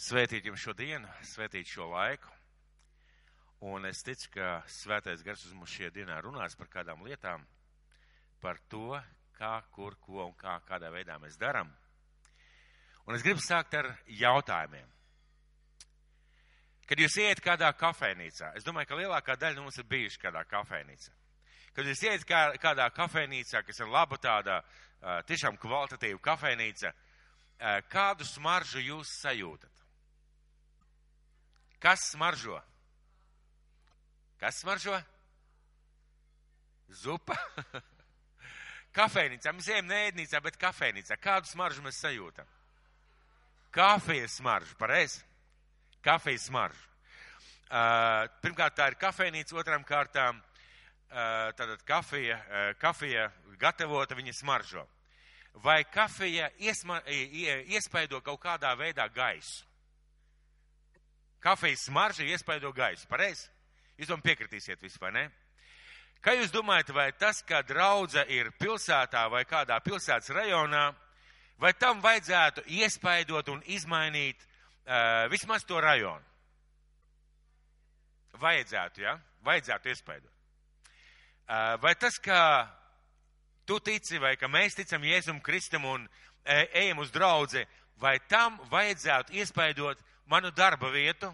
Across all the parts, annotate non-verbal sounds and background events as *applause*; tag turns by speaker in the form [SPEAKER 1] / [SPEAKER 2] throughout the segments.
[SPEAKER 1] svētīt jums šo dienu, svētīt šo laiku. Un es ticu, ka svētais gars uz mums šajā dienā runās par kādām lietām, par to, kā, kur, ko un kā, kādā veidā mēs darām. Un es gribu sākt ar jautājumiem. Kad jūs iet kādā kafejnīcā, es domāju, ka lielākā daļa no mums ir bijuši kādā kafejnīcā. Kad jūs iet kā, kādā kafejnīcā, kas ir laba tāda, tiešām kvalitatīva kafejnīca, kādu smaržu jūs sajūtat? Kas smaržo? Kas smaržo? Zupa. *laughs* kafejnīcā. Mēs ejam ne ēdnīcā, bet kafejnīcā. Kādu smaržu mēs sajūtam? Kafijas smaržu, pareizi? Kafijas smaržu. Uh, pirmkārt, tā ir kafejnīca, otram kārtām uh, tātad kafija, uh, kafija gatavota, viņa smaržo. Vai kafija iesma, iespaido kaut kādā veidā gaisu? Kafijas smarža iespaido gaisu, pareizi? Jūs man piekritīsiet vispār, ne? Kā jūs domājat, vai tas, ka draudze ir pilsētā vai kādā pilsētas rajonā, vai tam vajadzētu iespaidot un izmainīt uh, vismaz to rajonu? Vajadzētu, ja? Vajadzētu iespaidot. Uh, vai tas, ka tu tici vai ka mēs ticam Jēzum Kristum un e, ejam uz draudzi, vai tam vajadzētu iespaidot manu darba vietu,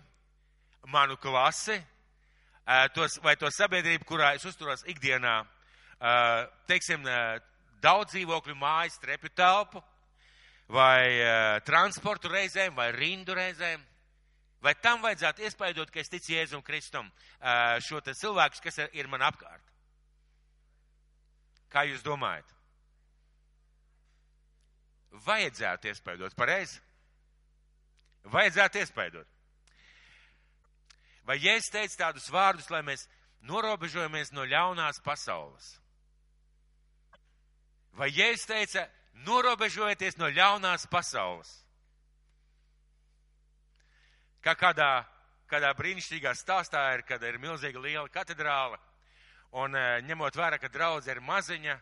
[SPEAKER 1] manu klasi, tos, vai to sabiedrību, kurā es uzturos ikdienā, teiksim, daudz dzīvokļu mājas, trepju telpu, vai transportu reizēm, vai rindu reizēm. Vai tam vajadzētu iespaidot, ka es ticu Jēzum Kristum šo te cilvēkus, kas ir man apkārt? Kā jūs domājat? Vajadzētu iespaidot, pareizi? Vajadzētu iespaidot. Vai Jēzus teica tādus vārdus, lai mēs norobežojamies no ļaunās pasaules? Vai Jēzus teica, norobežojieties no ļaunās pasaules? Kā kādā, kādā brīnišķīgā stāstā ir, kad ir milzīga liela katedrāla, un ņemot vērā, ka draudze ir maziņa,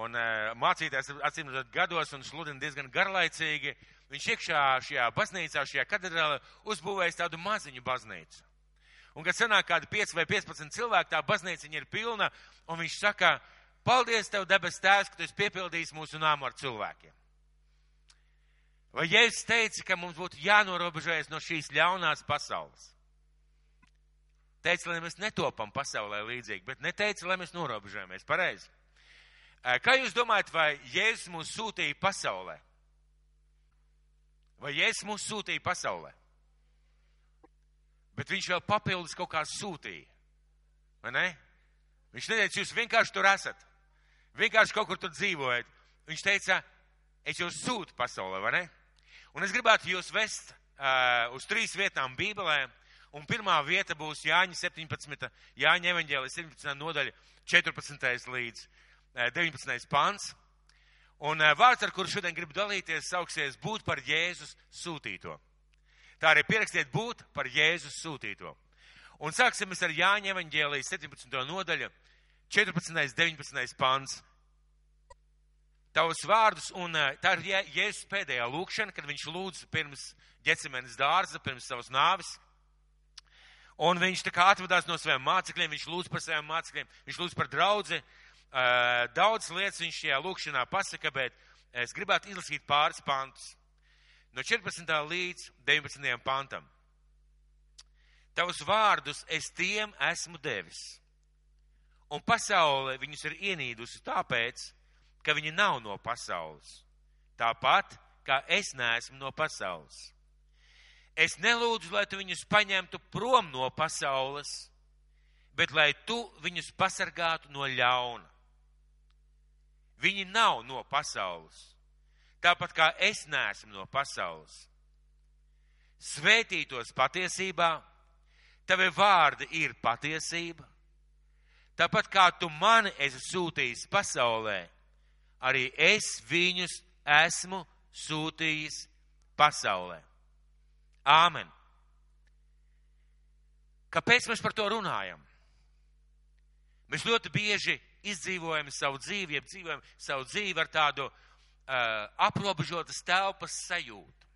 [SPEAKER 1] un mācītājs acīm redzot gados un sludina diezgan garlaicīgi, viņš iekšā šajā baznīcā, šajā katedrālē uzbūvējis tādu maziņu baznīcu. Un, kad sanāk kādi 5 vai 15 cilvēki, tā baznīciņa ir pilna, un viņš saka, paldies tev, debes tēvs, ka tu esi piepildījis mūsu nāmu ar cilvēkiem. Vai Jēzus teica, ka mums būtu jānorobežojas no šīs ļaunās pasaules? Teica, lai mēs netopam pasaulē līdzīgi, bet neteica, lai mēs norobežojamies. Pareizi. Kā jūs domājat, vai Jēzus mūs sūtīja pasaulē? Vai Jēzus mūs sūtīja pasaulē? Bet viņš vēl papildus kaut kā sūtīja. Vai ne? Viņš neteica, jūs vienkārši tur esat. Vienkārši kaut kur tur dzīvojat. Viņš teica, es jūs sūtu pasaulē, vai ne? Un es gribētu jūs vest uh, uz trīs vietām Bībelē. Un pirmā vieta būs Jāņa 17. Jāņa evaņģēlī 17. nodaļa 14. līdz uh, 19. pants. Un uh, vārds, ar kuru šodien gribu dalīties, sauksies būt par Jēzus sūtīto. Tā arī pierakstiet būt par Jēzus sūtīto. Un sāksim ar Jāņa evaņģēlijas 17. nodaļu, 14. 19. pants. Tavus vārdus, un eh, tā ir Jēzus pēdējā lūkšana, kad viņš lūdz pirms ģecemenes dārza, pirms savas nāvis. Un viņš tā kā atvadās no saviem mācekļiem, viņš lūdz par saviem mācekļiem, viņš lūdz par draudzi. Eh, daudz lietas viņš šajā lūkšanā pasaka, bet es gribētu izlasīt pāris pantus no 14. līdz 19. pantam. Tavus vārdus es tiem esmu devis, un pasaule viņus ir ienīdusi tāpēc, ka viņi nav no pasaules, tāpat kā es neesmu no pasaules. Es nelūdzu, lai tu viņus paņemtu prom no pasaules, bet lai tu viņus pasargātu no ļauna. Viņi nav no pasaules, tāpat kā es neesmu no pasaules. Svētītos patiesībā, tavi vārdi ir patiesība. Tāpat kā tu mani esi sūtījis pasaulē, arī es viņus esmu sūtījis pasaulē. Āmen. Kāpēc mēs par to runājam? Mēs ļoti bieži izdzīvojam savu dzīvi, jeb dzīvojam savu dzīvi ar tādu uh, aprobežotas telpas sajūtu.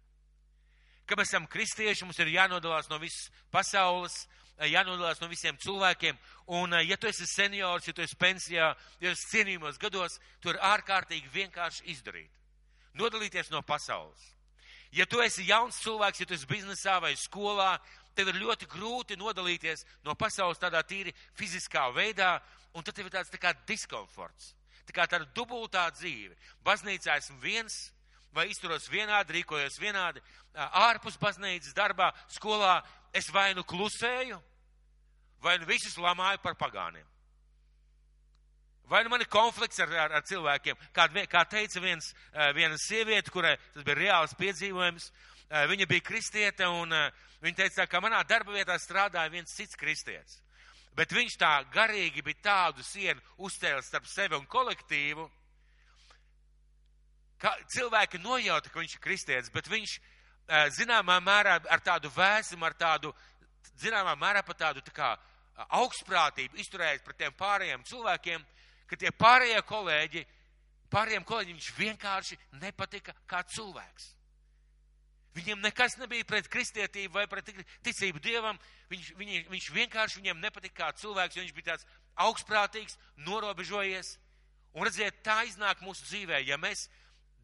[SPEAKER 1] ka mēs esam kristieši, mums ir jānodalās no visas pasaules, jānodalās no visiem cilvēkiem, un ja tu esi seniors, ja tu esi pensijā, ja esi cienījumos gados, tu ir ārkārtīgi vienkārši izdarīt. Nodalīties no pasaules. Ja tu esi jauns cilvēks, ja tu esi biznesā vai skolā, tev ir ļoti grūti nodalīties no pasaules tādā tīri fiziskā veidā, un tad tev ir tāds tā kā diskomforts, tā kā tāda dubultā dzīve. Baznīcā esmu viens, vai izturos vienādi, rīkojos vienādi, ārpus baznīcas darbā, skolā es vai nu klusēju, vai nu visus lamāju par pagāniem. Vai nu man ir konflikts ar, ar, ar cilvēkiem, kā, kā teica viens, viena sieviete, kurai tas bija reāls piedzīvojums, viņa bija kristiete un viņa teica, ka manā darba vietā strādāja viens cits kristietis. Bet viņš tā garīgi bija tādu sienu uzcēlis starp sevi un kolektīvu, ka cilvēki nojauta, ka viņš ir kristietis, bet viņš zināmā mērā ar tādu vēsumu, ar tādu, zināmā mērā pat tādu tā kā augstprātību izturējis pret tiem pārējiem cilvēkiem, ka tie pārējie kolēģi, pārējiem kolēģiem viņš vienkārši nepatika kā cilvēks. Viņiem nekas nebija pret kristietību vai pret ticību dievam. Viņš, viņi, viņš vienkārši viņiem nepatika kā cilvēks, jo viņš bija tāds augstprātīgs, norobežojies. Un redziet, tā iznāk mūsu dzīvē, ja mēs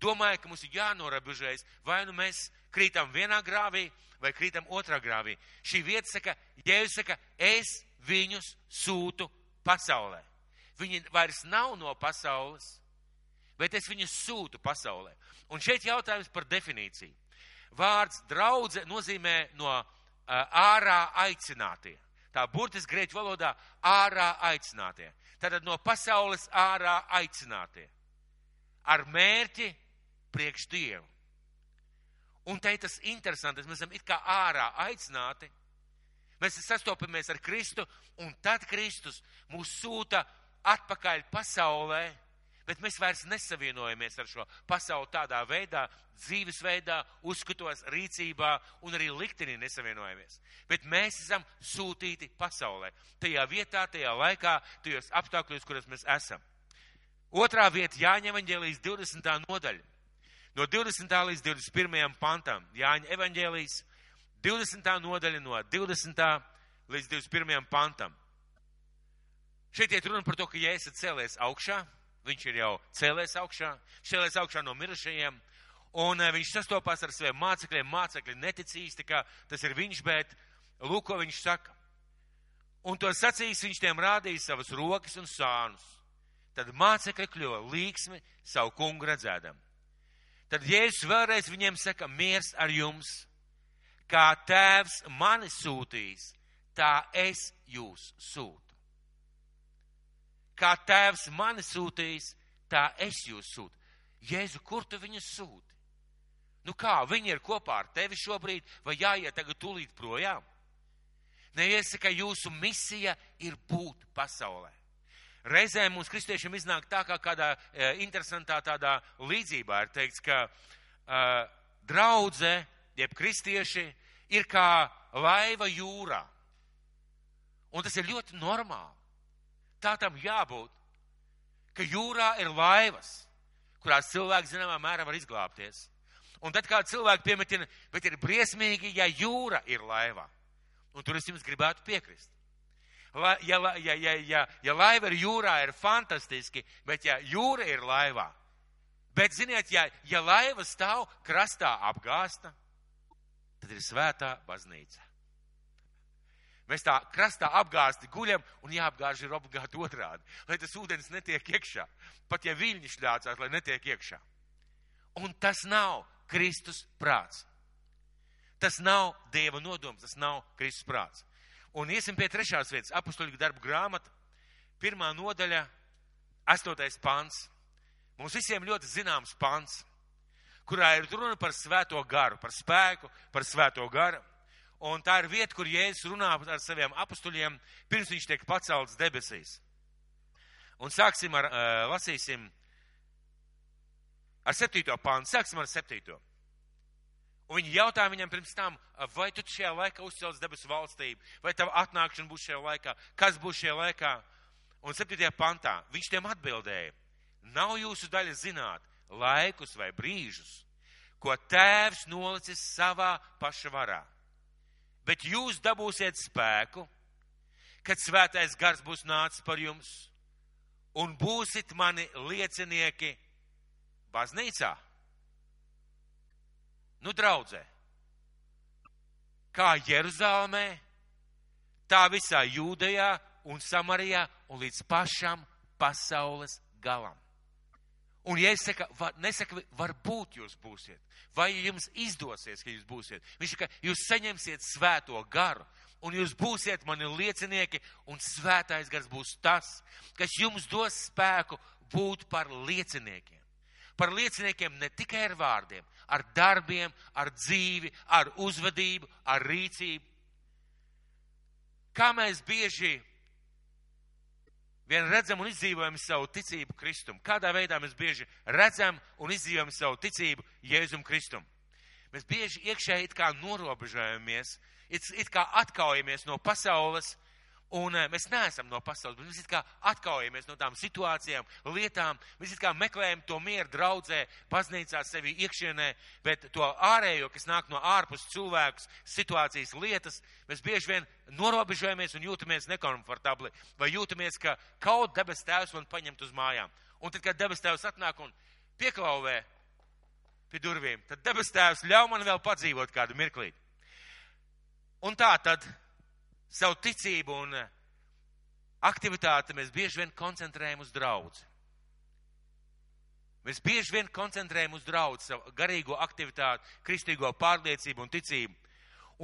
[SPEAKER 1] domājam, ka mums ir jānorobežojas, vai nu mēs krītam vienā grāvī, vai krītam otrā grāvī. Šī vieta saka, Jēzus saka, es viņus sūtu pasaulē. Viņi vairs nav no pasaules, bet es viņus sūtu pasaulē. Un šeit jautājums par definīciju. Vārds draudze nozīmē no ārā aicinātie. Tā burtiski grieķu valodā ārā aicinātie. Tātad no pasaules ārā aicinātie. Ar mērķi priekš Dievu. Un te tas interesantais, mēs esam it kā ārā aicināti. Mēs sastopamies ar Kristu, un tad Kristus mūs sūta atpakaļ pasaulē, bet mēs vairs nesavienojamies ar šo pasauli tādā veidā, dzīvesveidā, uzskatos, rīcībā un arī liktenī nesavienojamies. Bet mēs esam sūtīti pasaulē, tajā vietā, tajā laikā, tajos apstākļos, kuros mēs esam. Otrā vieta Jāņa evaņģēlijas 20. nodaļa. No 20. līdz 21. pantam Jāņa evaņģēlijas 20. nodaļa no 20. līdz 21. pantam. Šeit iet runa par to, ka Jēzus ir cēlies augšā, viņš ir jau cēlies augšā, cēlies augšā no mirušajiem, un viņš sastopās ar saviem mācekļiem, mācekļi netic īsti, ka tas ir viņš, bet lūk, ko viņš saka. Un to sacīs viņš tiem rādīja savas rokas un sānus. Tad mācekļi kļuva līksmi savu kungu redzēdam. Tad Jēzus vēlreiz viņiem saka, miers ar jums, kā tēvs mani sūtīs, tā es jūs sūtu kā tēvs mani sūtījis, tā es jūs sūtu. Jēzu, kur tu viņus sūti? Nu kā, viņi ir kopā ar tevi šobrīd, vai jāiet tagad tūlīt projām? Neiesaka, jūsu misija ir būt pasaulē. Reizēm mums kristiešiem iznāk tā, kā kādā e, interesantā tādā līdzībā ir teikts, ka e, draudze, jeb kristieši, ir kā laiva jūrā. Un tas ir ļoti normāli. Tā tam jābūt, ka jūrā ir laivas, kurās cilvēki zināmā mērā var izglābties. Un tad kā cilvēki piemetina, bet ir briesmīgi, ja jūra ir laivā. Un tur es jums gribētu piekrist. La, ja, ja, ja, ja, ja laiva ir jūrā, ir fantastiski, bet ja jūra ir laivā, bet ziniet, ja, ja laiva stāv krastā apgāsta, tad ir svētā baznīca. Mēs tā krastā apgāzti guļam un jāapgāž ir obligāti otrādi, lai tas ūdens netiek iekšā. Pat ja viļņi šļācās, lai netiek iekšā. Un tas nav Kristus prāts. Tas nav Dieva nodoms, tas nav Kristus prāts. Un iesim pie trešās vietas, apustuļu darbu grāmata, pirmā nodaļa, astotais pants. Mums visiem ļoti zināms pants, kurā ir runa par svēto garu, par spēku, par svēto garu. Un tā ir vieta, kur Jēzus runā ar saviem apstuļiem, pirms viņš tiek pacelts debesīs. Un sāksim ar, uh, lasīsim ar septīto pānu. Sāksim ar septīto. Un viņi jautā viņam pirms tam, vai tu šajā laikā uzcels debesu valstību, vai tava atnākšana būs šajā laikā, kas būs šajā laikā. Un septītajā pantā viņš tiem atbildēja, nav jūsu daļa zināt laikus vai brīžus, ko tēvs nolicis savā paša varā. Bet jūs dabūsiet spēku, kad svētais gars būs nācis par jums, un būsit mani liecinieki baznīcā. Nu, draudzē, kā Jeruzalemē, tā visā Jūdejā un Samarijā un līdz pašam pasaules galam. Un, ja es saku, var, nesaku, varbūt jūs būsiet, vai jums izdosies, ka jūs būsiet, viņš saka, jūs saņemsiet svēto garu, un jūs būsiet mani liecinieki, un svētais gars būs tas, kas jums dos spēku būt par lieciniekiem. Par lieciniekiem ne tikai ar vārdiem, ar darbiem, ar dzīvi, ar uzvedību, ar rīcību. Kā mēs bieži vien redzam un izdzīvojam savu ticību Kristum. Kādā veidā mēs bieži redzam un izdzīvojam savu ticību Jēzum Kristum. Mēs bieži iekšēji it kā norobežojamies, it, it kā atkaujamies no pasaules, un eh, mēs neesam no pasaules, bet mēs kā atkaujamies no tām situācijām, lietām, mēs kā meklējam to mieru draudzē, baznīcā sevi iekšienē, bet to ārējo, kas nāk no ārpus cilvēkus, situācijas lietas, mēs bieži vien norobežojamies un jūtamies nekomfortabli, vai jūtamies, ka kaut debes tēvs man paņemt uz mājām. Un tad, kad debes tēvs atnāk un pieklauvē pie durvīm, tad debes tēvs ļauj man vēl padzīvot kādu mirklīti. Un tā tad savu ticību un eh, aktivitāti mēs bieži vien koncentrējam uz draudzi. Mēs bieži vien koncentrējam uz draudzi, savu garīgo aktivitāti, kristīgo pārliecību un ticību.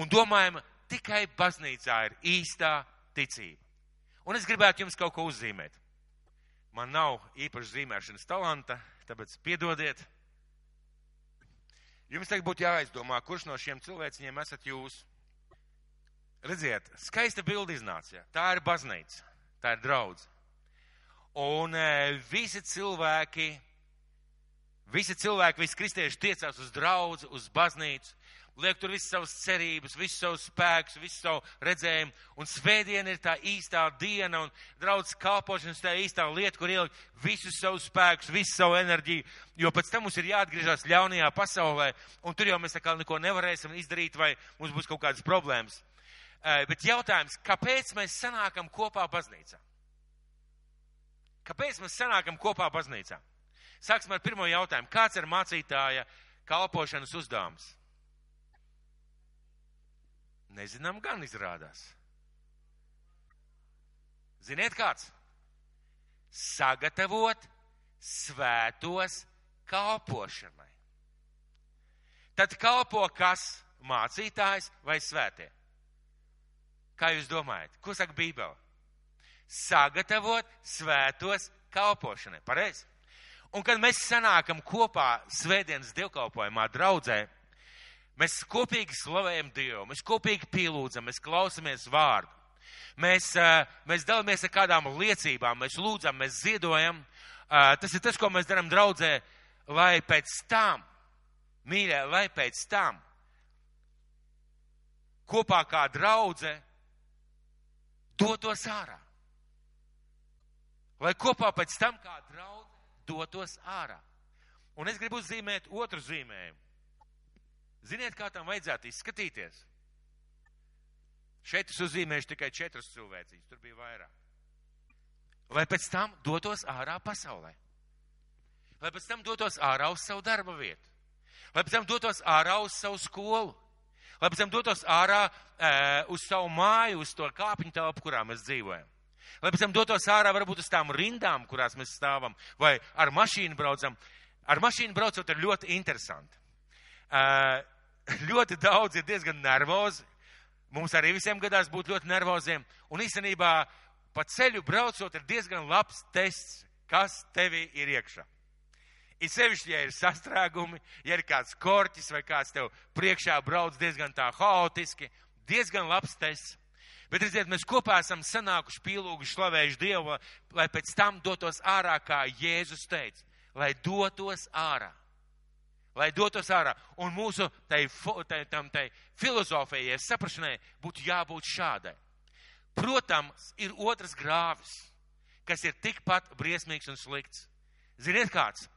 [SPEAKER 1] Un domājam, tikai baznīcā ir īstā ticība. Un es gribētu jums kaut ko uzzīmēt. Man nav īpaši zīmēšanas talanta, tāpēc piedodiet. Jums tagad būtu jāizdomā, kurš no šiem cilvēciņiem esat jūs. Redziet, skaista bilde iznāca. Ja? Tā ir baznīca, tā ir draudz. Un e, visi cilvēki, visi cilvēki, visi kristieši tiecās uz draudzu, uz baznīcu, liek tur visas savas cerības, visus savus spēkus, visu savu redzējumu. Un svētdiena ir tā īstā diena, un draudz kalpošanas tā īstā lieta, kur ielikt visus savus spēkus, visu savu enerģiju, jo pēc tam mums ir jāatgriežas ļaunajā pasaulē, un tur jau mēs tā kā neko nevarēsim izdarīt, vai mums būs kaut kādas problēmas. Bet jautājums, kāpēc mēs sanākam kopā baznīcā? Kāpēc mēs sanākam kopā baznīcā? Sāksim ar pirmo jautājumu. Kāds ir mācītāja kalpošanas uzdevums? Nezinām, gan izrādās. Ziniet, kāds? Sagatavot svētos kalpošanai. Tad kalpo kas? Mācītājs vai svētie? Kā jūs domājat? Ko saka Bībele? Sagatavot svētos kalpošanai. Pareizi? Un kad mēs sanākam kopā svētdienas dievkalpojumā draudzē, mēs kopīgi slavējam Dievu, mēs kopīgi pielūdzam, mēs klausamies vārdu. Mēs, mēs dalāmies ar kādām liecībām, mēs lūdzam, mēs ziedojam. Tas ir tas, ko mēs darām draudzē, lai pēc tam, mīļā, lai pēc tam kopā kā draudzē dotos ārā. Lai kopā pēc tam kā draudz dotos ārā. Un es gribu uzzīmēt otru zīmējumu. Ziniet, kā tam vajadzētu izskatīties? Šeit es uzzīmēšu tikai četrus cilvēcīs, tur bija vairāk. Lai pēc tam dotos ārā pasaulē. Lai pēc tam dotos ārā uz savu darba vietu. Lai pēc tam dotos ārā uz savu skolu lai pēc tam dotos ārā e, uz savu māju, uz to kāpņu telpu, kurā mēs dzīvojam. Lai pēc tam dotos ārā varbūt uz tām rindām, kurās mēs stāvam, vai ar mašīnu braucam. Ar mašīnu braucot ir ļoti interesanti. E, ļoti daudz ir diezgan nervozi. Mums arī visiem gadās būt ļoti nervoziem. Un īstenībā pa ceļu braucot ir diezgan labs tests, kas tevi ir iekšā. It sevišķi, ja ir sastrēgumi, ja ir kāds korķis vai kāds tev priekšā brauc diezgan tā haotiski, diezgan labs tests. Bet, redziet, mēs kopā esam sanākuši pielūguši, slavējuši Dievu, lai pēc tam dotos ārā, kā Jēzus teica, lai dotos ārā. Lai dotos ārā. Un mūsu tai, tai, tam, tai filozofijai, saprašanai būtu jābūt šādai. Protams, ir otrs grāvis, kas ir tikpat briesmīgs un slikts. Ziniet kāds?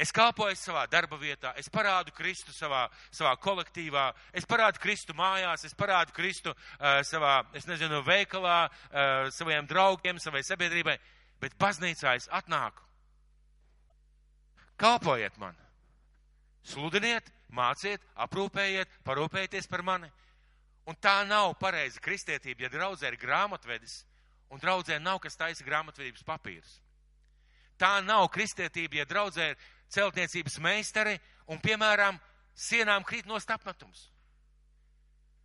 [SPEAKER 1] Es kalpoju savā darba vietā, es parādu Kristu savā, savā kolektīvā, es parādu Kristu mājās, es parādu Kristu uh, savā, es nezinu, veikalā, uh, saviem draugiem, savai sabiedrībai, bet baznīcā es atnāku. Kalpojiet man, sludiniet, māciet, aprūpējiet, parūpējieties par mani. Un tā nav pareiza kristietība, ja draudzē ir grāmatvedis, un draudzē nav kas taisa grāmatvedības papīrus. Tā nav kristietība, ja draudzē ir celtniecības meistari un, piemēram, sienām krīt no apmetums.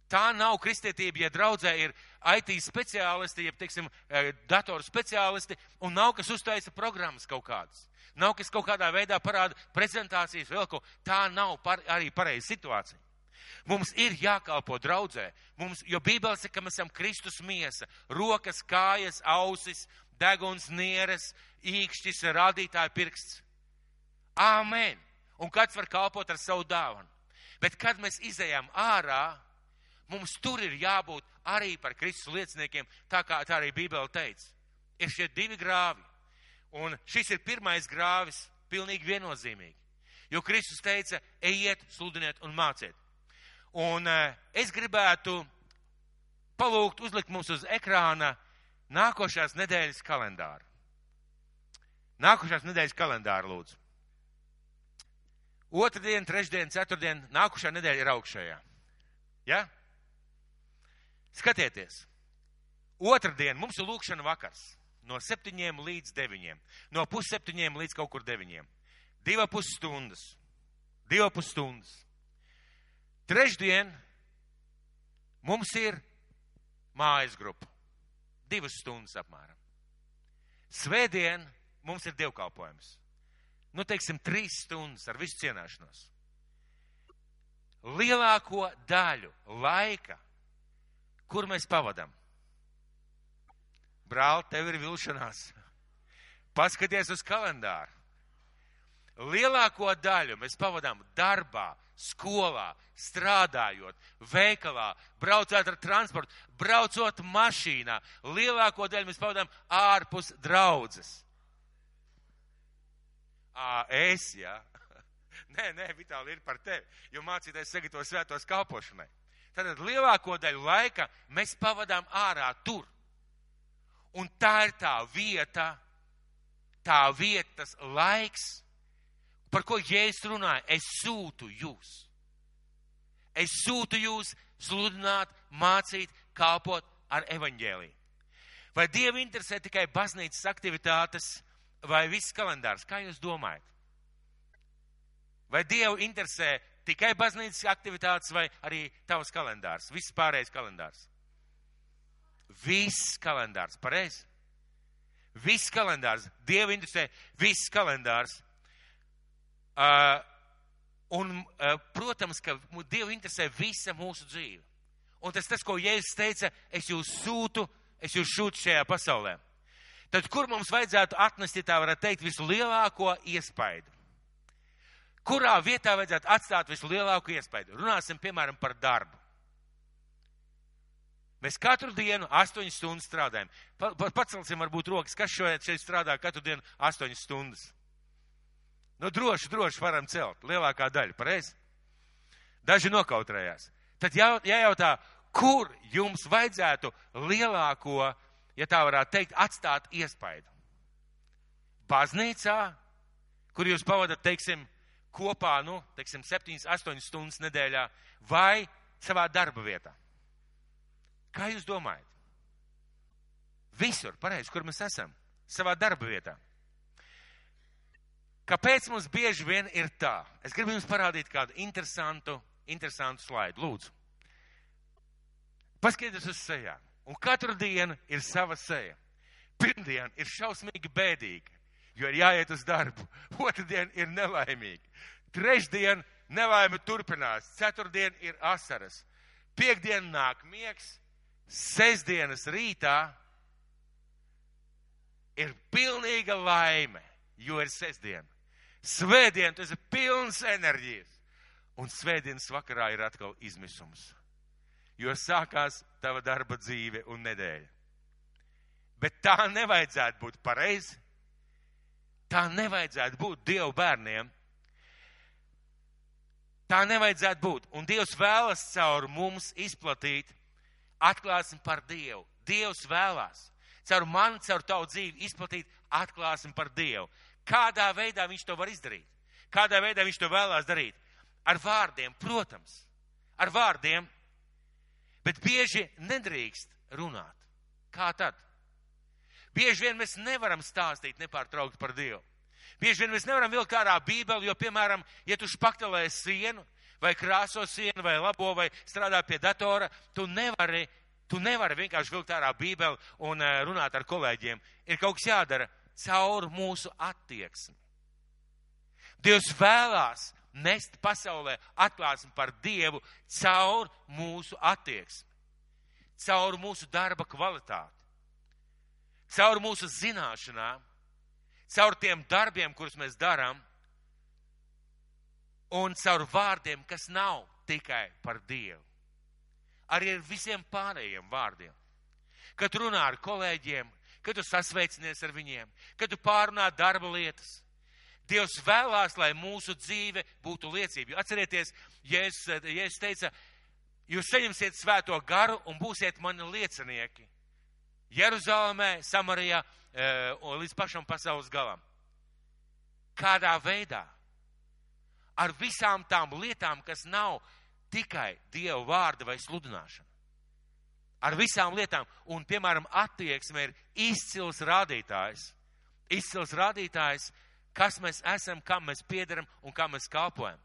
[SPEAKER 1] Tā nav kristietība, ja draudzē ir IT speciālisti, jeb, teiksim, e, datoru speciālisti, un nav kas uztaisa programmas kaut kādas. Nav kas kaut kādā veidā parāda prezentācijas vēl ko. Tā nav par, arī pareiza situācija. Mums ir jākalpo draudzē, mums, jo Bībele saka, ka mēs esam Kristus miesa, rokas, kājas, ausis, deguns, nieres, īkšķis, rādītāja pirksts. Āmen! Un kāds var kalpot ar savu dāvanu. Bet, kad mēs izējām ārā, mums tur ir jābūt arī par Kristus lieciniekiem, tā kā tā arī Bībele teica. Ir šie divi grāvi. Un šis ir pirmais grāvis, pilnīgi viennozīmīgi. Jo Kristus teica, ejiet, sludiniet un māciet. Un uh, es gribētu palūgt uzlikt mums uz ekrāna nākošās nedēļas kalendāru. Nākošās nedēļas kalendāru lūdzu. Otradien, trešdien, ceturtdien, nākušā nedēļa ir augšējā. Ja? Skatieties, otrdien mums ir lūkšana vakars. No septiņiem līdz deviņiem. No pusseptiņiem līdz kaut kur deviņiem. Diva pusstundas. Diva pusstundas. Trešdien mums ir mājas grupa. Divas stundas apmēram. Svētdien mums ir dievkalpojums nu, teiksim, trīs stundas ar visu cienāšanos. Lielāko daļu laika, kur mēs pavadām. Brāl, tev ir vilšanās. Paskaties uz kalendāru. Lielāko daļu mēs pavadām darbā, skolā, strādājot, veikalā, braucot ar transportu, braucot mašīnā. Lielāko daļu mēs pavadām ārpus draudzes. Ā, es, jā. Ja? *laughs* Nē, nē, Vitāli ir par tevi, jo mācītājs sagatavo svētos kalpošanai. Tātad lielāko daļu laika mēs pavadām ārā tur. Un tā ir tā vieta, tā vietas laiks, par ko Jēzus runāja. Es sūtu jūs. Es sūtu jūs sludināt, mācīt, kalpot ar evaņģēliju. Vai Dievu interesē tikai baznīcas aktivitātes, vai viss kalendārs? Kā jūs domājat? Vai Dievu interesē tikai baznīcas aktivitātes vai arī tavs kalendārs, viss pārējais kalendārs? Viss kalendārs, pareizi? Viss kalendārs, Dievu interesē viss kalendārs. Uh, un, uh, protams, ka Dievu interesē visa mūsu dzīve. Un tas, tas, ko Jēzus teica, es jūs sūtu, es jūs šūtu šajā pasaulē. Tad kur mums vajadzētu atnest, ja tā varētu teikt, vislielāko iespaidu? Kurā vietā vajadzētu atstāt vislielāko iespaidu? Runāsim, piemēram, par darbu. Mēs katru dienu astoņas stundas strādājam. Pa, pa, pacelsim varbūt rokas, kas šeit, šeit strādā katru dienu astoņas stundas. Nu, droši, droši varam celt. Lielākā daļa, pareizi? Daži nokautrējās. Tad jā, jājautā, kur jums vajadzētu lielāko ja tā varētu teikt, atstāt iespaidu. Baznīcā, kur jūs pavadat, teiksim, kopā, nu, teiksim, 7, 8 stundas nedēļā, vai savā darba vietā. Kā jūs domājat? Visur, pareizi, kur mēs esam, savā darba vietā. Kāpēc mums bieži vien ir tā? Es gribu jums parādīt kādu interesantu, interesantu slaidu. Lūdzu. Paskatieties uz sejām. Un katru dienu ir sava seja. Pirmdiena ir šausmīgi bēdīga, jo ir jāiet uz darbu. *laughs* Otradien ir nelaimīga. Trešdien nelaime turpinās. Ceturtdien ir asaras. Piektdien nāk miegs. Sestdienas rītā ir pilnīga laime, jo ir sestdiena. Svētdien tas ir pilns enerģijas. Un svētdienas vakarā ir atkal izmisums jo sākās tava darba dzīve un nedēļa. Bet tā nevajadzētu būt pareizi. Tā nevajadzētu būt Dievu bērniem, Tā nevajadzētu būt. Un Dievs vēlas caur mums izplatīt, atklāsim par Dievu. Dievs vēlās caur mani, caur tavu dzīvi izplatīt, atklāsim par Dievu. Kādā veidā viņš to var izdarīt? Kādā veidā viņš to vēlās darīt? Ar vārdiem, protams, ar vārdiem, bet bieži nedrīkst runāt. Kā tad? Bieži vien mēs nevaram stāstīt nepārtraukti par Dievu. Bieži vien mēs nevaram vilkt ārā bībeli, jo, piemēram, ja tu špaktelē sienu, vai krāso sienu, vai labo, vai strādā pie datora, tu nevari, tu nevari vienkārši vilkt ārā bībeli un uh, runāt ar kolēģiem. Ir kaut kas jādara caur mūsu attieksmi. Dievs vēlās nest pasaulē atklāsmi par Dievu caur mūsu attieksmi, caur mūsu darba kvalitāti caur mūsu zināšanām, caur tiem darbiem, kurus mēs darām, un caur vārdiem, kas nav tikai par Dievu. Arī ar visiem pārējiem vārdiem. Kad runā ar kolēģiem, kad tu sasveicinies ar viņiem, kad tu pārunā darba lietas. Dievs vēlās, lai mūsu dzīve būtu liecība. Atcerieties, ja es, ja es teicu, jūs saņemsiet svēto garu un būsiet mani liecinieki. Jeruzalemē, Samarijā e, un līdz pašam pasaules galam. Kādā veidā? Ar visām tām lietām, kas nav tikai Dieva vārda vai sludināšana. Ar visām lietām, un, piemēram, attieksme ir izcils rādītājs. Izcils rādītājs, kas mēs esam, kam mēs piedaram un kam mēs kalpojam.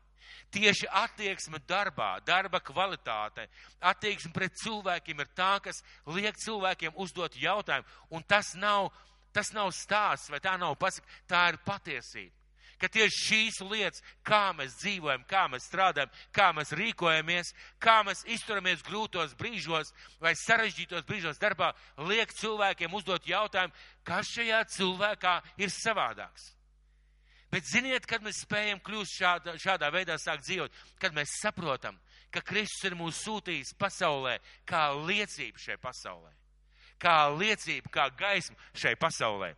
[SPEAKER 1] Tieši attieksme darbā, darba kvalitāte, attieksme pret cilvēkiem ir tā, kas liek cilvēkiem uzdot jautājumu. Un tas nav, tas nav stāsts vai tā nav pasaka, tā ir patiesība. Ka tieši šīs lietas, kā mēs dzīvojam, kā mēs strādājam, kā mēs rīkojamies, kā mēs izturamies grūtos brīžos vai sarežģītos brīžos darbā, liek cilvēkiem uzdot jautājumu, kas šajā cilvēkā ir savādāks. Bet ziniet, kad mēs spējam kļūt šādā, šādā veidā sākt dzīvot, kad mēs saprotam, ka Kristus ir mūs sūtījis pasaulē kā liecība šai pasaulē. Kā liecība, kā gaisma šai pasaulē.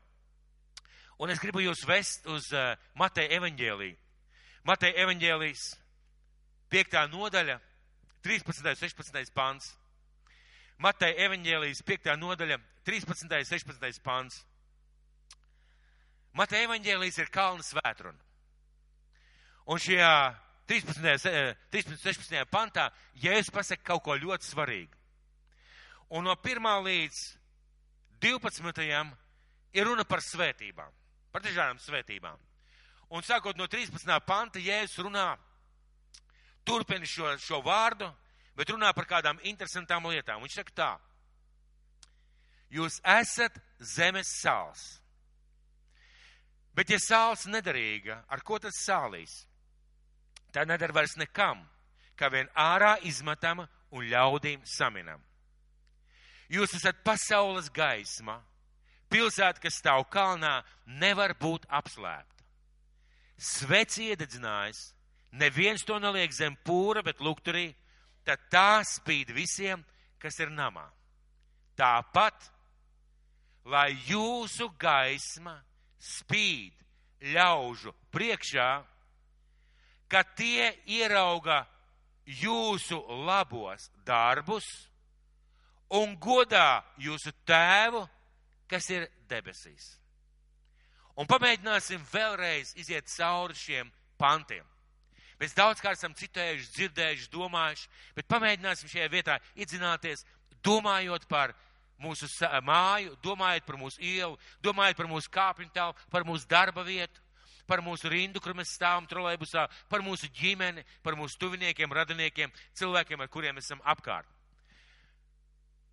[SPEAKER 1] Un es gribu jūs vest uz uh, Mateja evaņģēliju. Mateja evaņģēlijas 5. nodaļa, 13. un 16. pāns. Mateja evaņģēlijas 5. nodaļa, 13. un 16. pāns. Mateja evaņģēlijas ir kalna svētruna. Un šajā 13. 13. 16. pantā Jēzus pasaka kaut ko ļoti svarīgu. Un no 1. līdz 12. ir runa par svētībām, par dažādām svētībām. Un sākot no 13. panta, Jēzus runā, turpina šo, šo vārdu, bet runā par kādām interesantām lietām. Viņš saka tā, jūs esat zemes sāls. Bet, ja sāls nederīga, ar ko tas sālīs? Tā nedara vairs nekam, kā vien ārā izmetama un ļaudīm saminam. Jūs esat pasaules gaisma. Pilsēta, kas stāv kalnā, nevar būt apslēpta. Sveci iededzinājis, neviens to neliek zem pūra, bet lukturī, tad tā spīd visiem, kas ir namā. Tāpat, lai jūsu gaisma spīd ļaužu priekšā, ka tie ierauga jūsu labos darbus un godā jūsu tēvu, kas ir debesīs. Un pamēģināsim vēlreiz iziet cauri šiem pantiem. Mēs daudzkārt esam citējuši, dzirdējuši, domājuši, bet pamēģināsim šajā vietā iedzināties, domājot par mūsu māju, domājot par mūsu ielu, domājot par mūsu kāpņu telpu, par mūsu darba vietu, par mūsu rindu, kur mēs stāvam trolēbusā, par mūsu ģimeni, par mūsu tuviniekiem, radiniekiem, cilvēkiem, ar kuriem esam apkārt.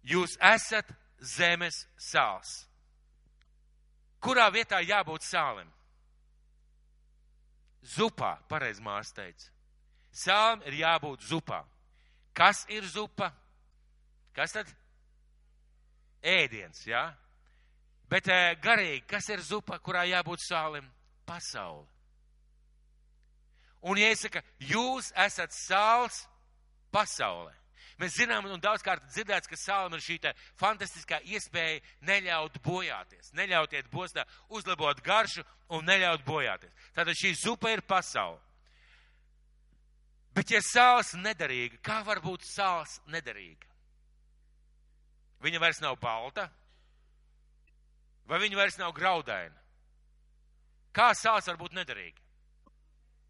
[SPEAKER 1] Jūs esat zemes sāls. Kurā vietā jābūt sālim? Zupā, pareizi mārs teica. Sālim ir jābūt zupā. Kas ir zupa? Kas tad? Ēdiens, jā. Ja? Bet eh, garīgi, kas ir zupa, kurā jābūt sālim? Pasaule. Un iesaka, jūs esat sāls pasaulē. Mēs zinām, un daudzkārt dzirdēts, ka sālam ir šī fantastiskā iespēja neļaut bojāties, neļautiet bostā, uzlabot garšu un neļaut bojāties. Tātad šī zupa ir pasaule. Bet ja sāls nederīga, kā var būt sāls nederīga? Viņa vairs nav balta, vai viņa vairs nav graudaina? Kā sāls var būt nederīga?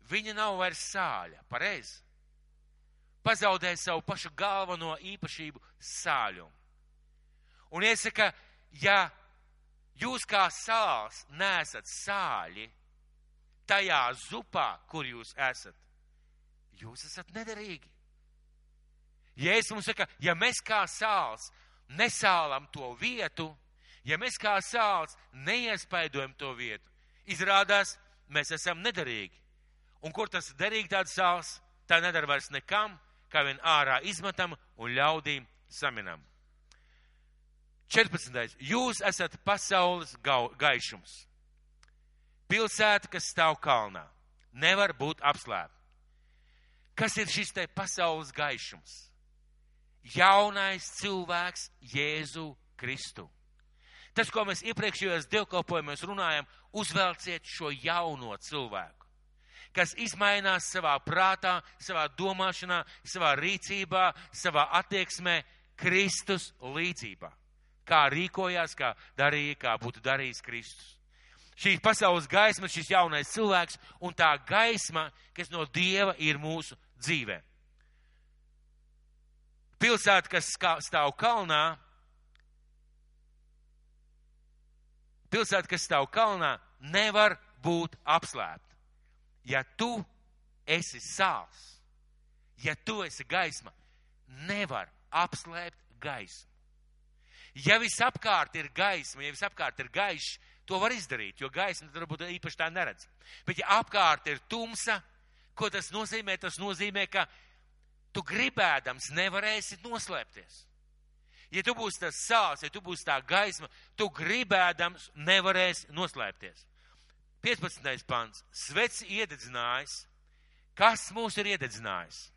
[SPEAKER 1] Viņa nav vairs sāļa, pareizi. Pazaudēja savu pašu galveno īpašību sāļumu. Un iesaka, ja jūs kā sāls nesat sāļi tajā zupā, kur jūs esat, jūs esat nederīgi. Jēzus mums saka, ja mēs kā sāls nesālam to vietu, ja mēs kā sāls neiespaidojam to vietu, izrādās, mēs esam nederīgi. Un kur tas derīgi tāds sāls, tā nedara vairs nekam, kā vien ārā izmetam un ļaudīm saminam. 14. Jūs esat pasaules gaišums. Pilsēta, kas stāv kalnā, nevar būt apslēpta. Kas ir šis te pasaules gaišums? Jaunais cilvēks Jēzu Kristu. Tas, ko mēs iepriekšējos dievkalpojumos runājam, uzvelciet šo jauno cilvēku, kas izmainās savā prātā, savā domāšanā, savā rīcībā, savā attieksmē Kristus līdzībā kā rīkojās, kā darīja, kā būtu darījis Kristus. Šī pasaules gaisma, šis jaunais cilvēks un tā gaisma, kas no Dieva ir mūsu dzīvē. Pilsēta, kas stāv kalnā, pilsēta, kas stāv kalnā, nevar būt apslēpta. Ja tu esi sāls, ja tu esi gaisma, nevar apslēpt gaismu. Ja visapkārt ir gaisma, ja visapkārt ir gaišs, to var izdarīt, jo gaisma tad varbūt īpaši tā neredz. Bet ja apkārt ir tumsa, ko tas nozīmē? Tas nozīmē, ka tu gribēdams nevarēsi noslēpties. Ja tu būsi tas sāls, ja tu būsi tā gaisma, tu gribēdams nevarēsi noslēpties. 15. pants. Svets iededzinājis. Kas mūs ir iededzinājis?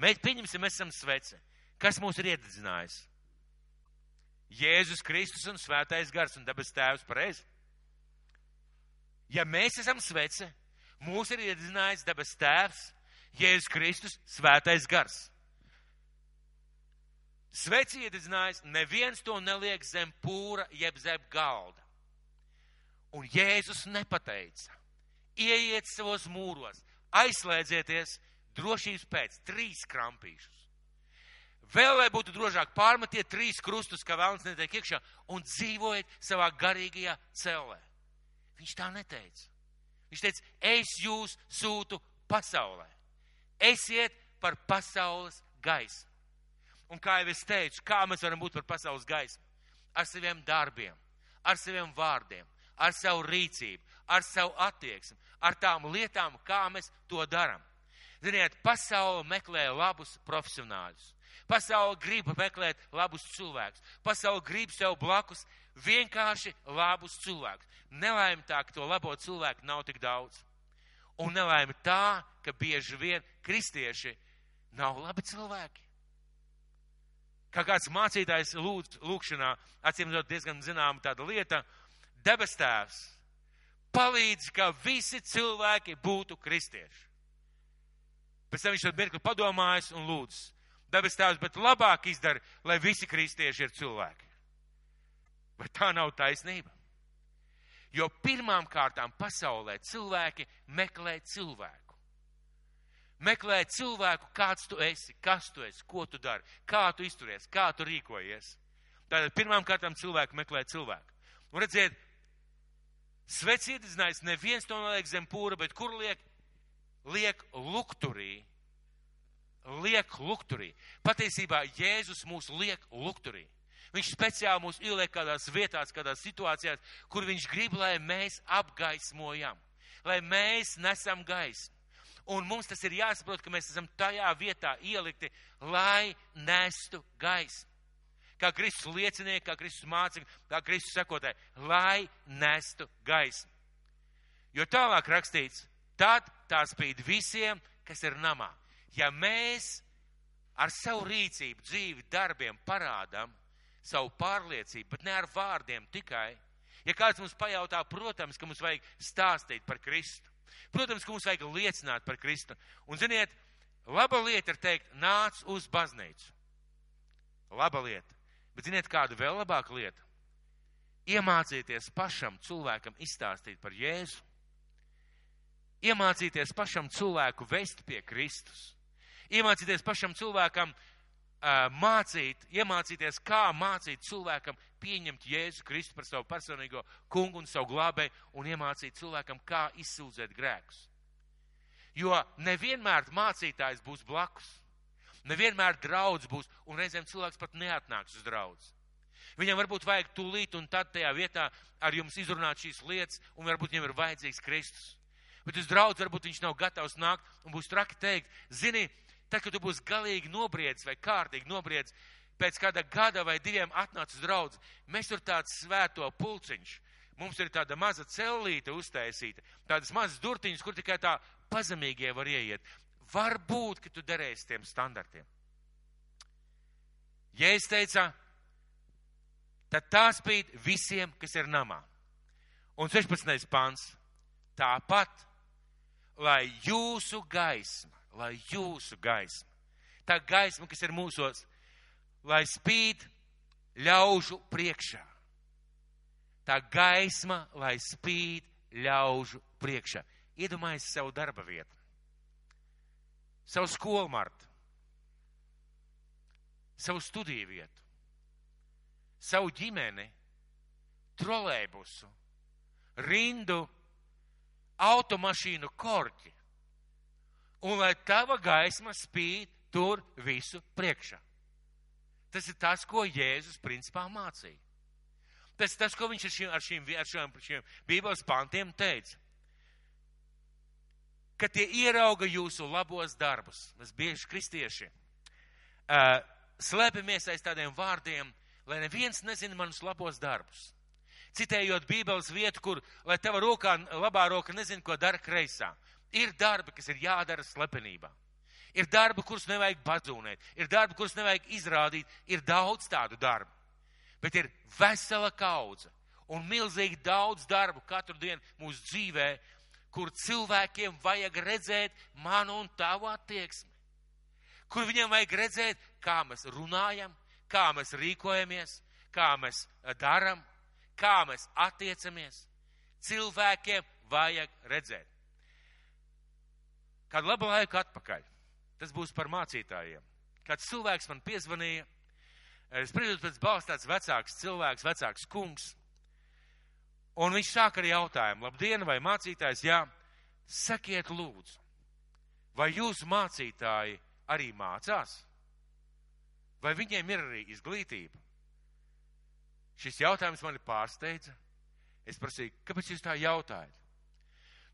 [SPEAKER 1] Mēs pieņemsim, mēs esam svece. Kas mūs ir iededzinājis? Jēzus Kristus un Svētais Gars un debes Tēvs pareizi. Ja mēs esam svece, mūs ir iedzinājis debes Tēvs, Jēzus Kristus, Svētais Gars. Sveci iedzinājis, neviens to neliek zem pūra jeb zem galda. Un Jēzus nepateica, ieiet savos mūros, aizslēdzieties drošības pēc trīs krampīšus. Vēl lai būtu drošāk, pārmetiet trīs krustus, ka vēlams netiek iekšā un dzīvojiet savā garīgajā cellē. Viņš tā neteica. Viņš teica, es jūs sūtu pasaulē. Esiet par pasaules gaismu. Un kā jau es teicu, kā mēs varam būt par pasaules gaismu? Ar saviem darbiem, ar saviem vārdiem, ar savu rīcību, ar savu attieksmi, ar tām lietām, kā mēs to darām. Ziniet, pasaule meklē labus profesionāļus. Pasaule grib meklēt labus cilvēkus. Pasaule grib sev blakus vienkārši labus cilvēkus. Nelaime tā, ka to labo cilvēku nav tik daudz. Un nelaime tā, ka bieži vien kristieši nav labi cilvēki. Kā kāds mācītājs lūdz, lūkšanā, acīm redzot, diezgan zināma tāda lieta, debes tēvs palīdz, ka visi cilvēki būtu kristieši. Pēc tam viņš tad mirkli padomājis un lūdz, debes tēvs, bet labāk izdara, lai visi kristieši ir cilvēki. Bet tā nav taisnība. Jo pirmām kārtām pasaulē cilvēki meklē cilvēku. Meklē cilvēku, kāds tu esi, kas tu esi, ko tu dari, kā tu izturies, kā tu rīkojies. Tātad pirmām kārtām cilvēki meklē cilvēku. Un redziet, svets iedzinājis, neviens to neliek zem pūra, bet kur liek? Liek lukturī liek lukturī. Patiesībā Jēzus mūs liek lukturī. Viņš speciāli mūs ieliek kādās vietās, kādās situācijās, kur viņš grib, lai mēs apgaismojam, lai mēs nesam gaismu. Un mums tas ir jāsaprot, ka mēs esam tajā vietā ielikti, lai nestu gaismu. Kā Kristus liecinieki, kā Kristus mācīja, kā Kristus sekotāji, lai nestu gaismu. Jo tālāk rakstīts, tad tā spīd visiem, kas ir namā ja mēs ar savu rīcību, dzīvi, darbiem parādām savu pārliecību, bet ne ar vārdiem tikai, ja kāds mums pajautā, protams, ka mums vajag stāstīt par Kristu. Protams, ka mums vajag liecināt par Kristu. Un, ziniet, Laba lieta ir teikt, nāc uz baznīcu. Laba lieta. Bet ziniet, kāda vēl labāka lieta? Iemācīties pašam cilvēkam izstāstīt par Jēzu. Iemācīties pašam cilvēku vest pie Kristus. Iemācīties pašam cilvēkam mācīt, iemācīties, kā mācīt cilvēkam pieņemt Jēzu Kristu par savu personīgo kungu un savu glābēju un iemācīt cilvēkam, kā izsūdzēt grēkus. Jo nevienmēr mācītājs būs blakus. Nevienmēr draudz būs, un reizēm cilvēks pat neatnāks uz draudz. Viņam varbūt vajag tūlīt un tad tajā vietā ar jums izrunāt šīs lietas, un varbūt viņam ir vajadzīgs Kristus. Bet uz draudz varbūt viņš nav gatavs nākt un būs traki teikt, zini, tad, kad tu būsi galīgi nobriedz vai kārtīgi nobriedz, pēc kāda gada vai diviem atnāc uz draudz, mēs tur tāds svēto pulciņš. Mums ir tāda maza cellīte uztaisīta, tādas mazas durtiņas, kur tikai tā pazemīgie var ieiet. Varbūt, ka tu derēsi tiem standartiem. Ja es teicu, tad tā spīd visiem, kas ir namā. Un 16. pants. Tāpat, lai jūsu gaisma, lai jūsu gaisma, tā gaisma, kas ir mūsos, lai spīd ļaužu priekšā. Tā gaisma, lai spīd ļaužu priekšā. Iedomājies savu darba vietu, savu skolu martu, savu studiju vietu, savu ģimeni, trolēbusu, rindu, automašīnu korķi. Un lai tava gaisma spīd tur visu priekšā. Tas ir tas, ko Jēzus principā mācīja. Tas ir tas, ko viņš ar šiem, ar šiem, ar šiem, šiem Bībeles pantiem teica ka tie ierauga jūsu labos darbus. Mēs bieži kristieši uh, slēpjamies aiz tādiem vārdiem, lai neviens nezina manus labos darbus. Citējot Bībeles vietu, kur, lai tava rokā, labā roka nezina, ko dara kreisā. Ir darbi, kas ir jādara slepenībā. Ir darbi, kurus nevajag bazūnēt, ir darbi, kurus nevajag izrādīt, ir daudz tādu darbu. Bet ir vesela kaudze un milzīgi daudz darbu katru dienu mūsu dzīvē, kur cilvēkiem vajag redzēt manu un tavu attieksmi. Kur viņiem vajag redzēt, kā mēs runājam, kā mēs rīkojamies, kā mēs eh, darām, kā mēs attiecamies. Cilvēkiem vajag redzēt. Kādu labu laiku atpakaļ, tas būs par mācītājiem. Kāds cilvēks man piezvanīja, es spriežot pēc balsts tāds vecāks cilvēks, vecāks kungs, Un viņš sāk ar jautājumu, labdien, vai mācītājs, jā, sakiet lūdzu, vai jūsu mācītāji arī mācās? Vai viņiem ir arī izglītība? Šis jautājums mani pārsteidza. Es prasīju, kāpēc jūs tā jautājat?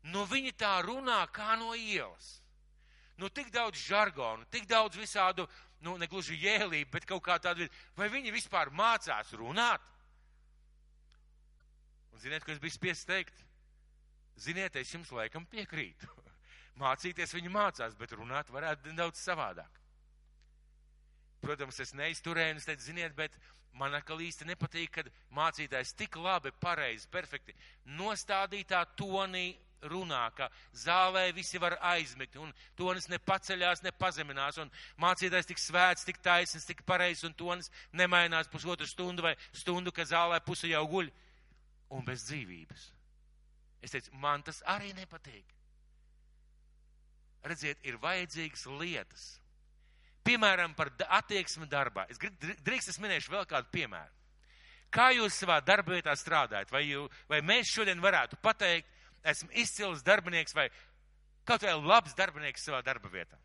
[SPEAKER 1] Nu, viņi tā runā kā no ielas. Nu, tik daudz žargonu, tik daudz visādu, nu, negluži jēlību, bet kaut kā tādu, vai viņi vispār mācās runāt? Ziniet, ko es biju spiests teikt? Ziniet, es jums laikam piekrītu. *laughs* Mācīties viņi mācās, bet runāt varētu daudz savādāk. Protams, es neizturēju, un es teicu, ziniet, bet man atkal īsti nepatīk, kad mācītājs tik labi, pareizi, perfekti nostādītā tonī runā, ka zālē visi var aizmigt, un tonis ne paceļās, ne pazeminās, un mācītājs tik svēts, tik taisns, tik pareizs, un tonis nemainās pusotru stundu vai stundu, ka zālē puse jau guļ un bez dzīvības. Es teicu, man tas arī nepatīk. Redziet, ir vajadzīgas lietas. Piemēram, par attieksmi darbā. Es drīkst, es minēšu vēl kādu piemēru. Kā jūs savā darba vietā strādājat? Vai, jū, vai mēs šodien varētu pateikt, esmu izcils darbinieks vai kaut vai labs darbinieks savā darba vietā?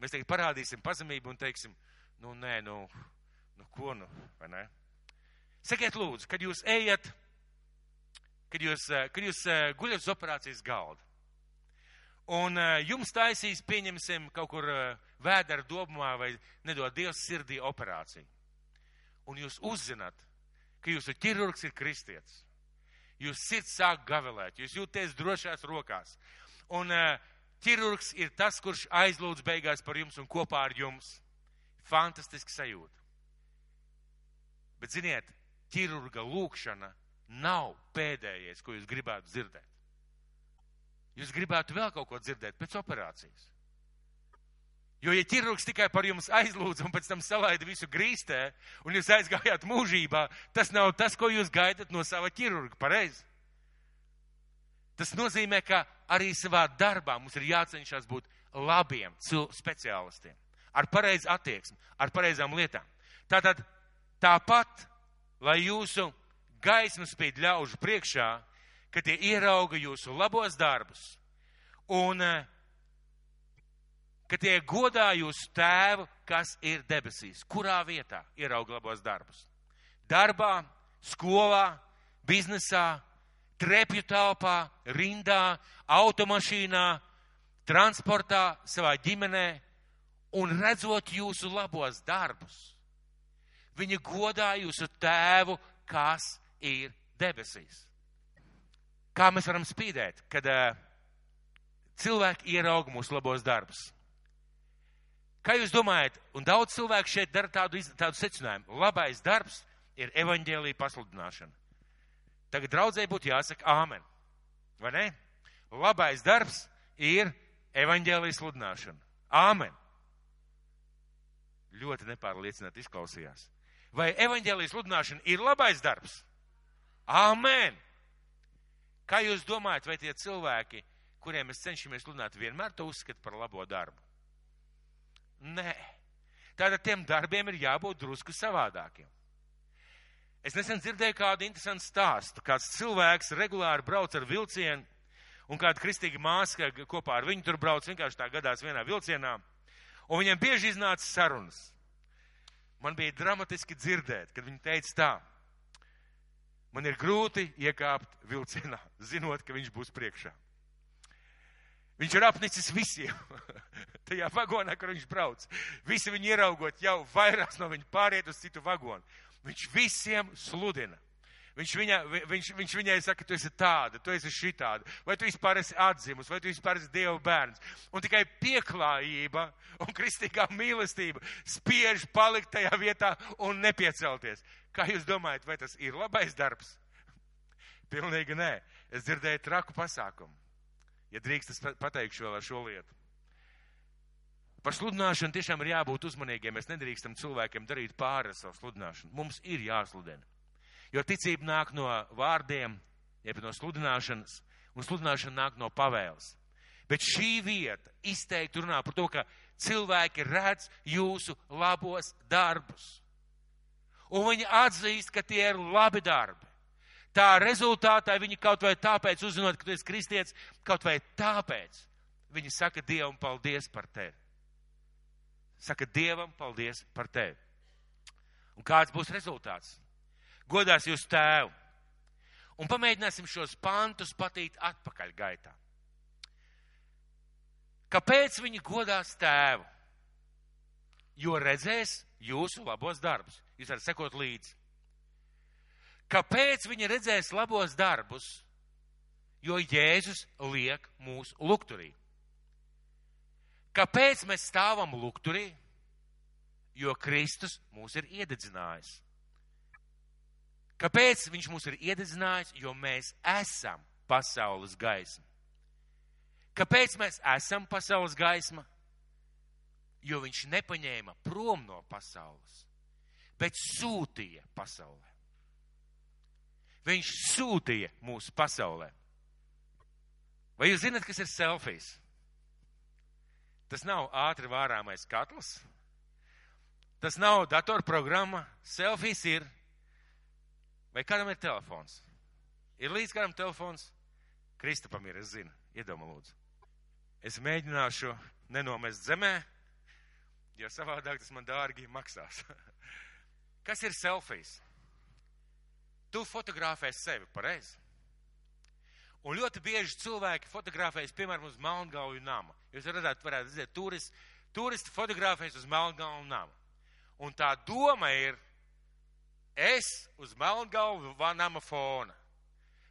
[SPEAKER 1] Mēs tagad parādīsim pazemību un teiksim, nu nē, nu, nu ko nu, vai ne? Sakiet, lūdzu, kad jūs ejat, kad jūs, eh, kad jūs eh, guļat uz operācijas galda, un eh, jums taisīs, pieņemsim, kaut kur vēdera domā vai nedod Dievs sirdī operāciju, un jūs uzzināt, ka jūsu ķirurgs ir kristietis, jūs sirds sāk gavelēt, jūs jūties drošās rokās, un ķirurgs ir tas, kurš aizlūdz beigās par jums un kopā ar jums. Fantastiski sajūta. Bet ziniet, ķirurga lūkšana nav pēdējais, ko jūs gribētu dzirdēt. Jūs gribētu vēl kaut ko dzirdēt pēc operācijas. Jo, ja ķirurgs tikai par jums aizlūdz un pēc tam salaida visu grīstē, un jūs aizgājāt mūžībā, tas nav tas, ko jūs gaidat no sava ķirurga, pareizi? Tas nozīmē, ka arī savā darbā mums ir jācenšas būt labiem speciālistiem, ar pareizu attieksmi, ar pareizām lietām. Tātad tāpat, lai jūsu gaisma spīd ļaužu priekšā, ka tie ierauga jūsu labos darbus un uh, ka tie godā jūsu tēvu, kas ir debesīs. Kurā vietā ierauga labos darbus? Darbā, skolā, biznesā, trepju telpā, rindā, automašīnā, transportā, savā ģimenē un redzot jūsu labos darbus. Viņi godā jūsu tēvu, kas ir debesīs. Kā mēs varam spīdēt, kad uh, cilvēki ierauga mūsu labos darbus? Kā jūs domājat, un daudz cilvēku šeit dara tādu, tādu secinājumu, labais darbs ir evaņģēlīja pasludināšana. Tagad draudzēji būtu jāsaka āmen, vai ne? Labais darbs ir evaņģēlīja sludināšana. Āmen. Ļoti nepārliecināti izklausījās. Vai evaņģēlīja sludināšana ir labais darbs? Āmen! Kā jūs domājat, vai tie cilvēki, kuriem mēs cenšamies sludināt, vienmēr to uzskata par labo darbu? Nē. Tātad tiem darbiem ir jābūt drusku savādākiem. Es nesen dzirdēju kādu interesantu stāstu. Kāds cilvēks regulāri brauc ar vilcienu, un kāda kristīga māsa kopā ar viņu tur brauc, vienkārši tā gadās vienā vilcienā, un viņiem bieži iznāca sarunas. Man bija dramatiski dzirdēt, kad viņi teica tā, man ir grūti iekāpt vilcienā, *laughs* zinot, ka viņš būs priekšā. Viņš ir apnicis visiem. *laughs* Tajā vagonā, kur viņš brauc. Visi viņu ieraugot jau vairāk no viņa pāriet uz citu vagonu. Viņš visiem sludina. Viņš, viņa, viņš, viņš viņai saka, tu esi tāda, tu esi šitāda, vai tu vispār esi atzimus, vai tu vispār esi Dieva bērns. Un tikai pieklājība un kristīgā mīlestība spiež palikt tajā vietā un nepiecelties. Kā jūs domājat, vai tas ir labais darbs? Pilnīgi nē. Es dzirdēju traku pasākumu. Ja drīkst, es pateikšu vēl ar šo lietu. Par sludināšanu tiešām ir jābūt uzmanīgiem. Mēs nedrīkstam cilvēkiem darīt pāri ar savu sludināšanu. Mums ir jāsludina. Jo ticība nāk no vārdiem, jeb no sludināšanas, un sludināšana nāk no pavēles. Bet šī vieta izteikti runā par to, ka cilvēki redz jūsu labos darbus. Un viņi atzīst, ka tie ir labi darbi. Tā rezultātā viņi kaut vai tāpēc uzzinot, ka tu esi kristietis, kaut vai tāpēc viņi saka Dievam paldies par tevi. Saka Dievam paldies par tevi. Un kāds būs rezultāts? Godās jūs tēvu. Un pamēģināsim šos pantus patīt atpakaļ gaitā. Kāpēc viņi godās tēvu? Jo redzēs jūsu labos darbus. Jūs varat sekot līdzi. Kāpēc viņi redzēs labos darbus? Jo Jēzus liek mūsu lukturī. Kāpēc mēs stāvam lukturī? Jo Kristus mūs ir iededzinājis. Kāpēc viņš mūs ir iededzinājis? Jo mēs esam pasaules gaisma. Kāpēc mēs esam pasaules gaisma? Jo viņš nepaņēma prom no pasaules, bet sūtīja pasaulē. Viņš sūtīja mūsu pasaulē. Vai jūs zināt, kas ir selfijas? Tas nav ātri vārāmais katls. Tas nav datorprogramma. Selfijas ir. Vai kādam ir telefons? Ir līdz kādam telefons? Kristapam ir, es zinu. Iedomā lūdzu. Es mēģināšu nenomest zemē, jo savādāk tas man dārgi maksās. *laughs* Kas ir selfijas? Tu fotografē sevi, pareizi? Un ļoti bieži cilvēki fotografējas, piemēram, uz Melngauju nama. Jūs redzat, varētu redzēt, turisti, turisti fotografējas uz Melngauju nama. Un tā doma ir, es uz Melngauju nama fona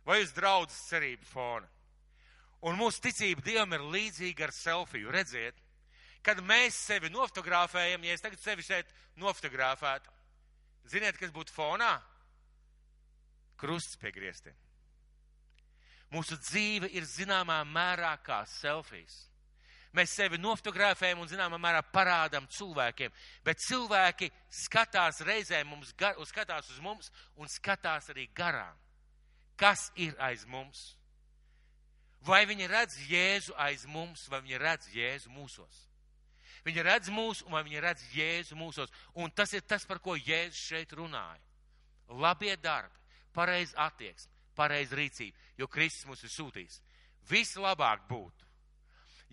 [SPEAKER 1] vai uz draudzes cerību fona. Un mūsu ticība Dievam ir līdzīga ar selfiju. Redziet, kad mēs sevi nofotografējam, ja es tagad sevi šeit nofotografētu, ziniet, kas būtu fonā? Krusts pie griestiem. Mūsu dzīve ir zināmā mērā kā selfijas. Mēs sevi nofotografējam un, zināmā mērā, parādām cilvēkiem, bet cilvēki skatās reizē mums, gar, skatās uz mums un skatās arī garām. Kas ir aiz mums? Vai viņi redz Jēzu aiz mums, vai viņi redz Jēzu mūsos? Viņi redz mūsu, vai viņi redz Jēzu mūsos. Un tas ir tas, par ko Jēzus šeit runāja. Labie darbi, pareizi attieksme, pareizi rīcība, jo Kristus mūs ir sūtījis. Vislabāk būtu,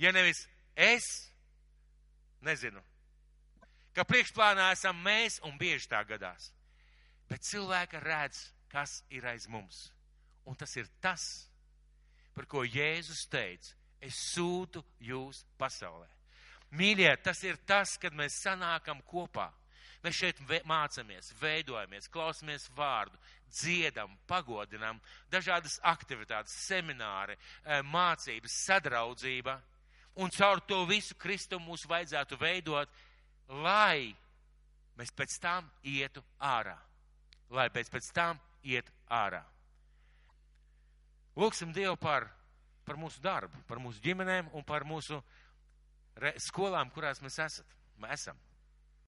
[SPEAKER 1] ja nevis es, nezinu, ka priekšplānā esam mēs un bieži tā gadās, bet cilvēka redz, kas ir aiz mums. Un tas ir tas, par ko Jēzus teica, es sūtu jūs pasaulē. Mīļie, tas ir tas, kad mēs sanākam kopā. Mēs šeit mācāmies, veidojamies, klausamies vārdu, dziedam, pagodinam, dažādas aktivitātes, semināri, eh, mācības, sadraudzība. Un caur to visu Kristu mums vajadzētu veidot, lai mēs pēc tam ietu ārā. Lai pēc, pēc tam iet ārā. Lūksim Dievu par, par mūsu darbu, par mūsu ģimenēm un par mūsu re, skolām, kurās mēs esat, esam.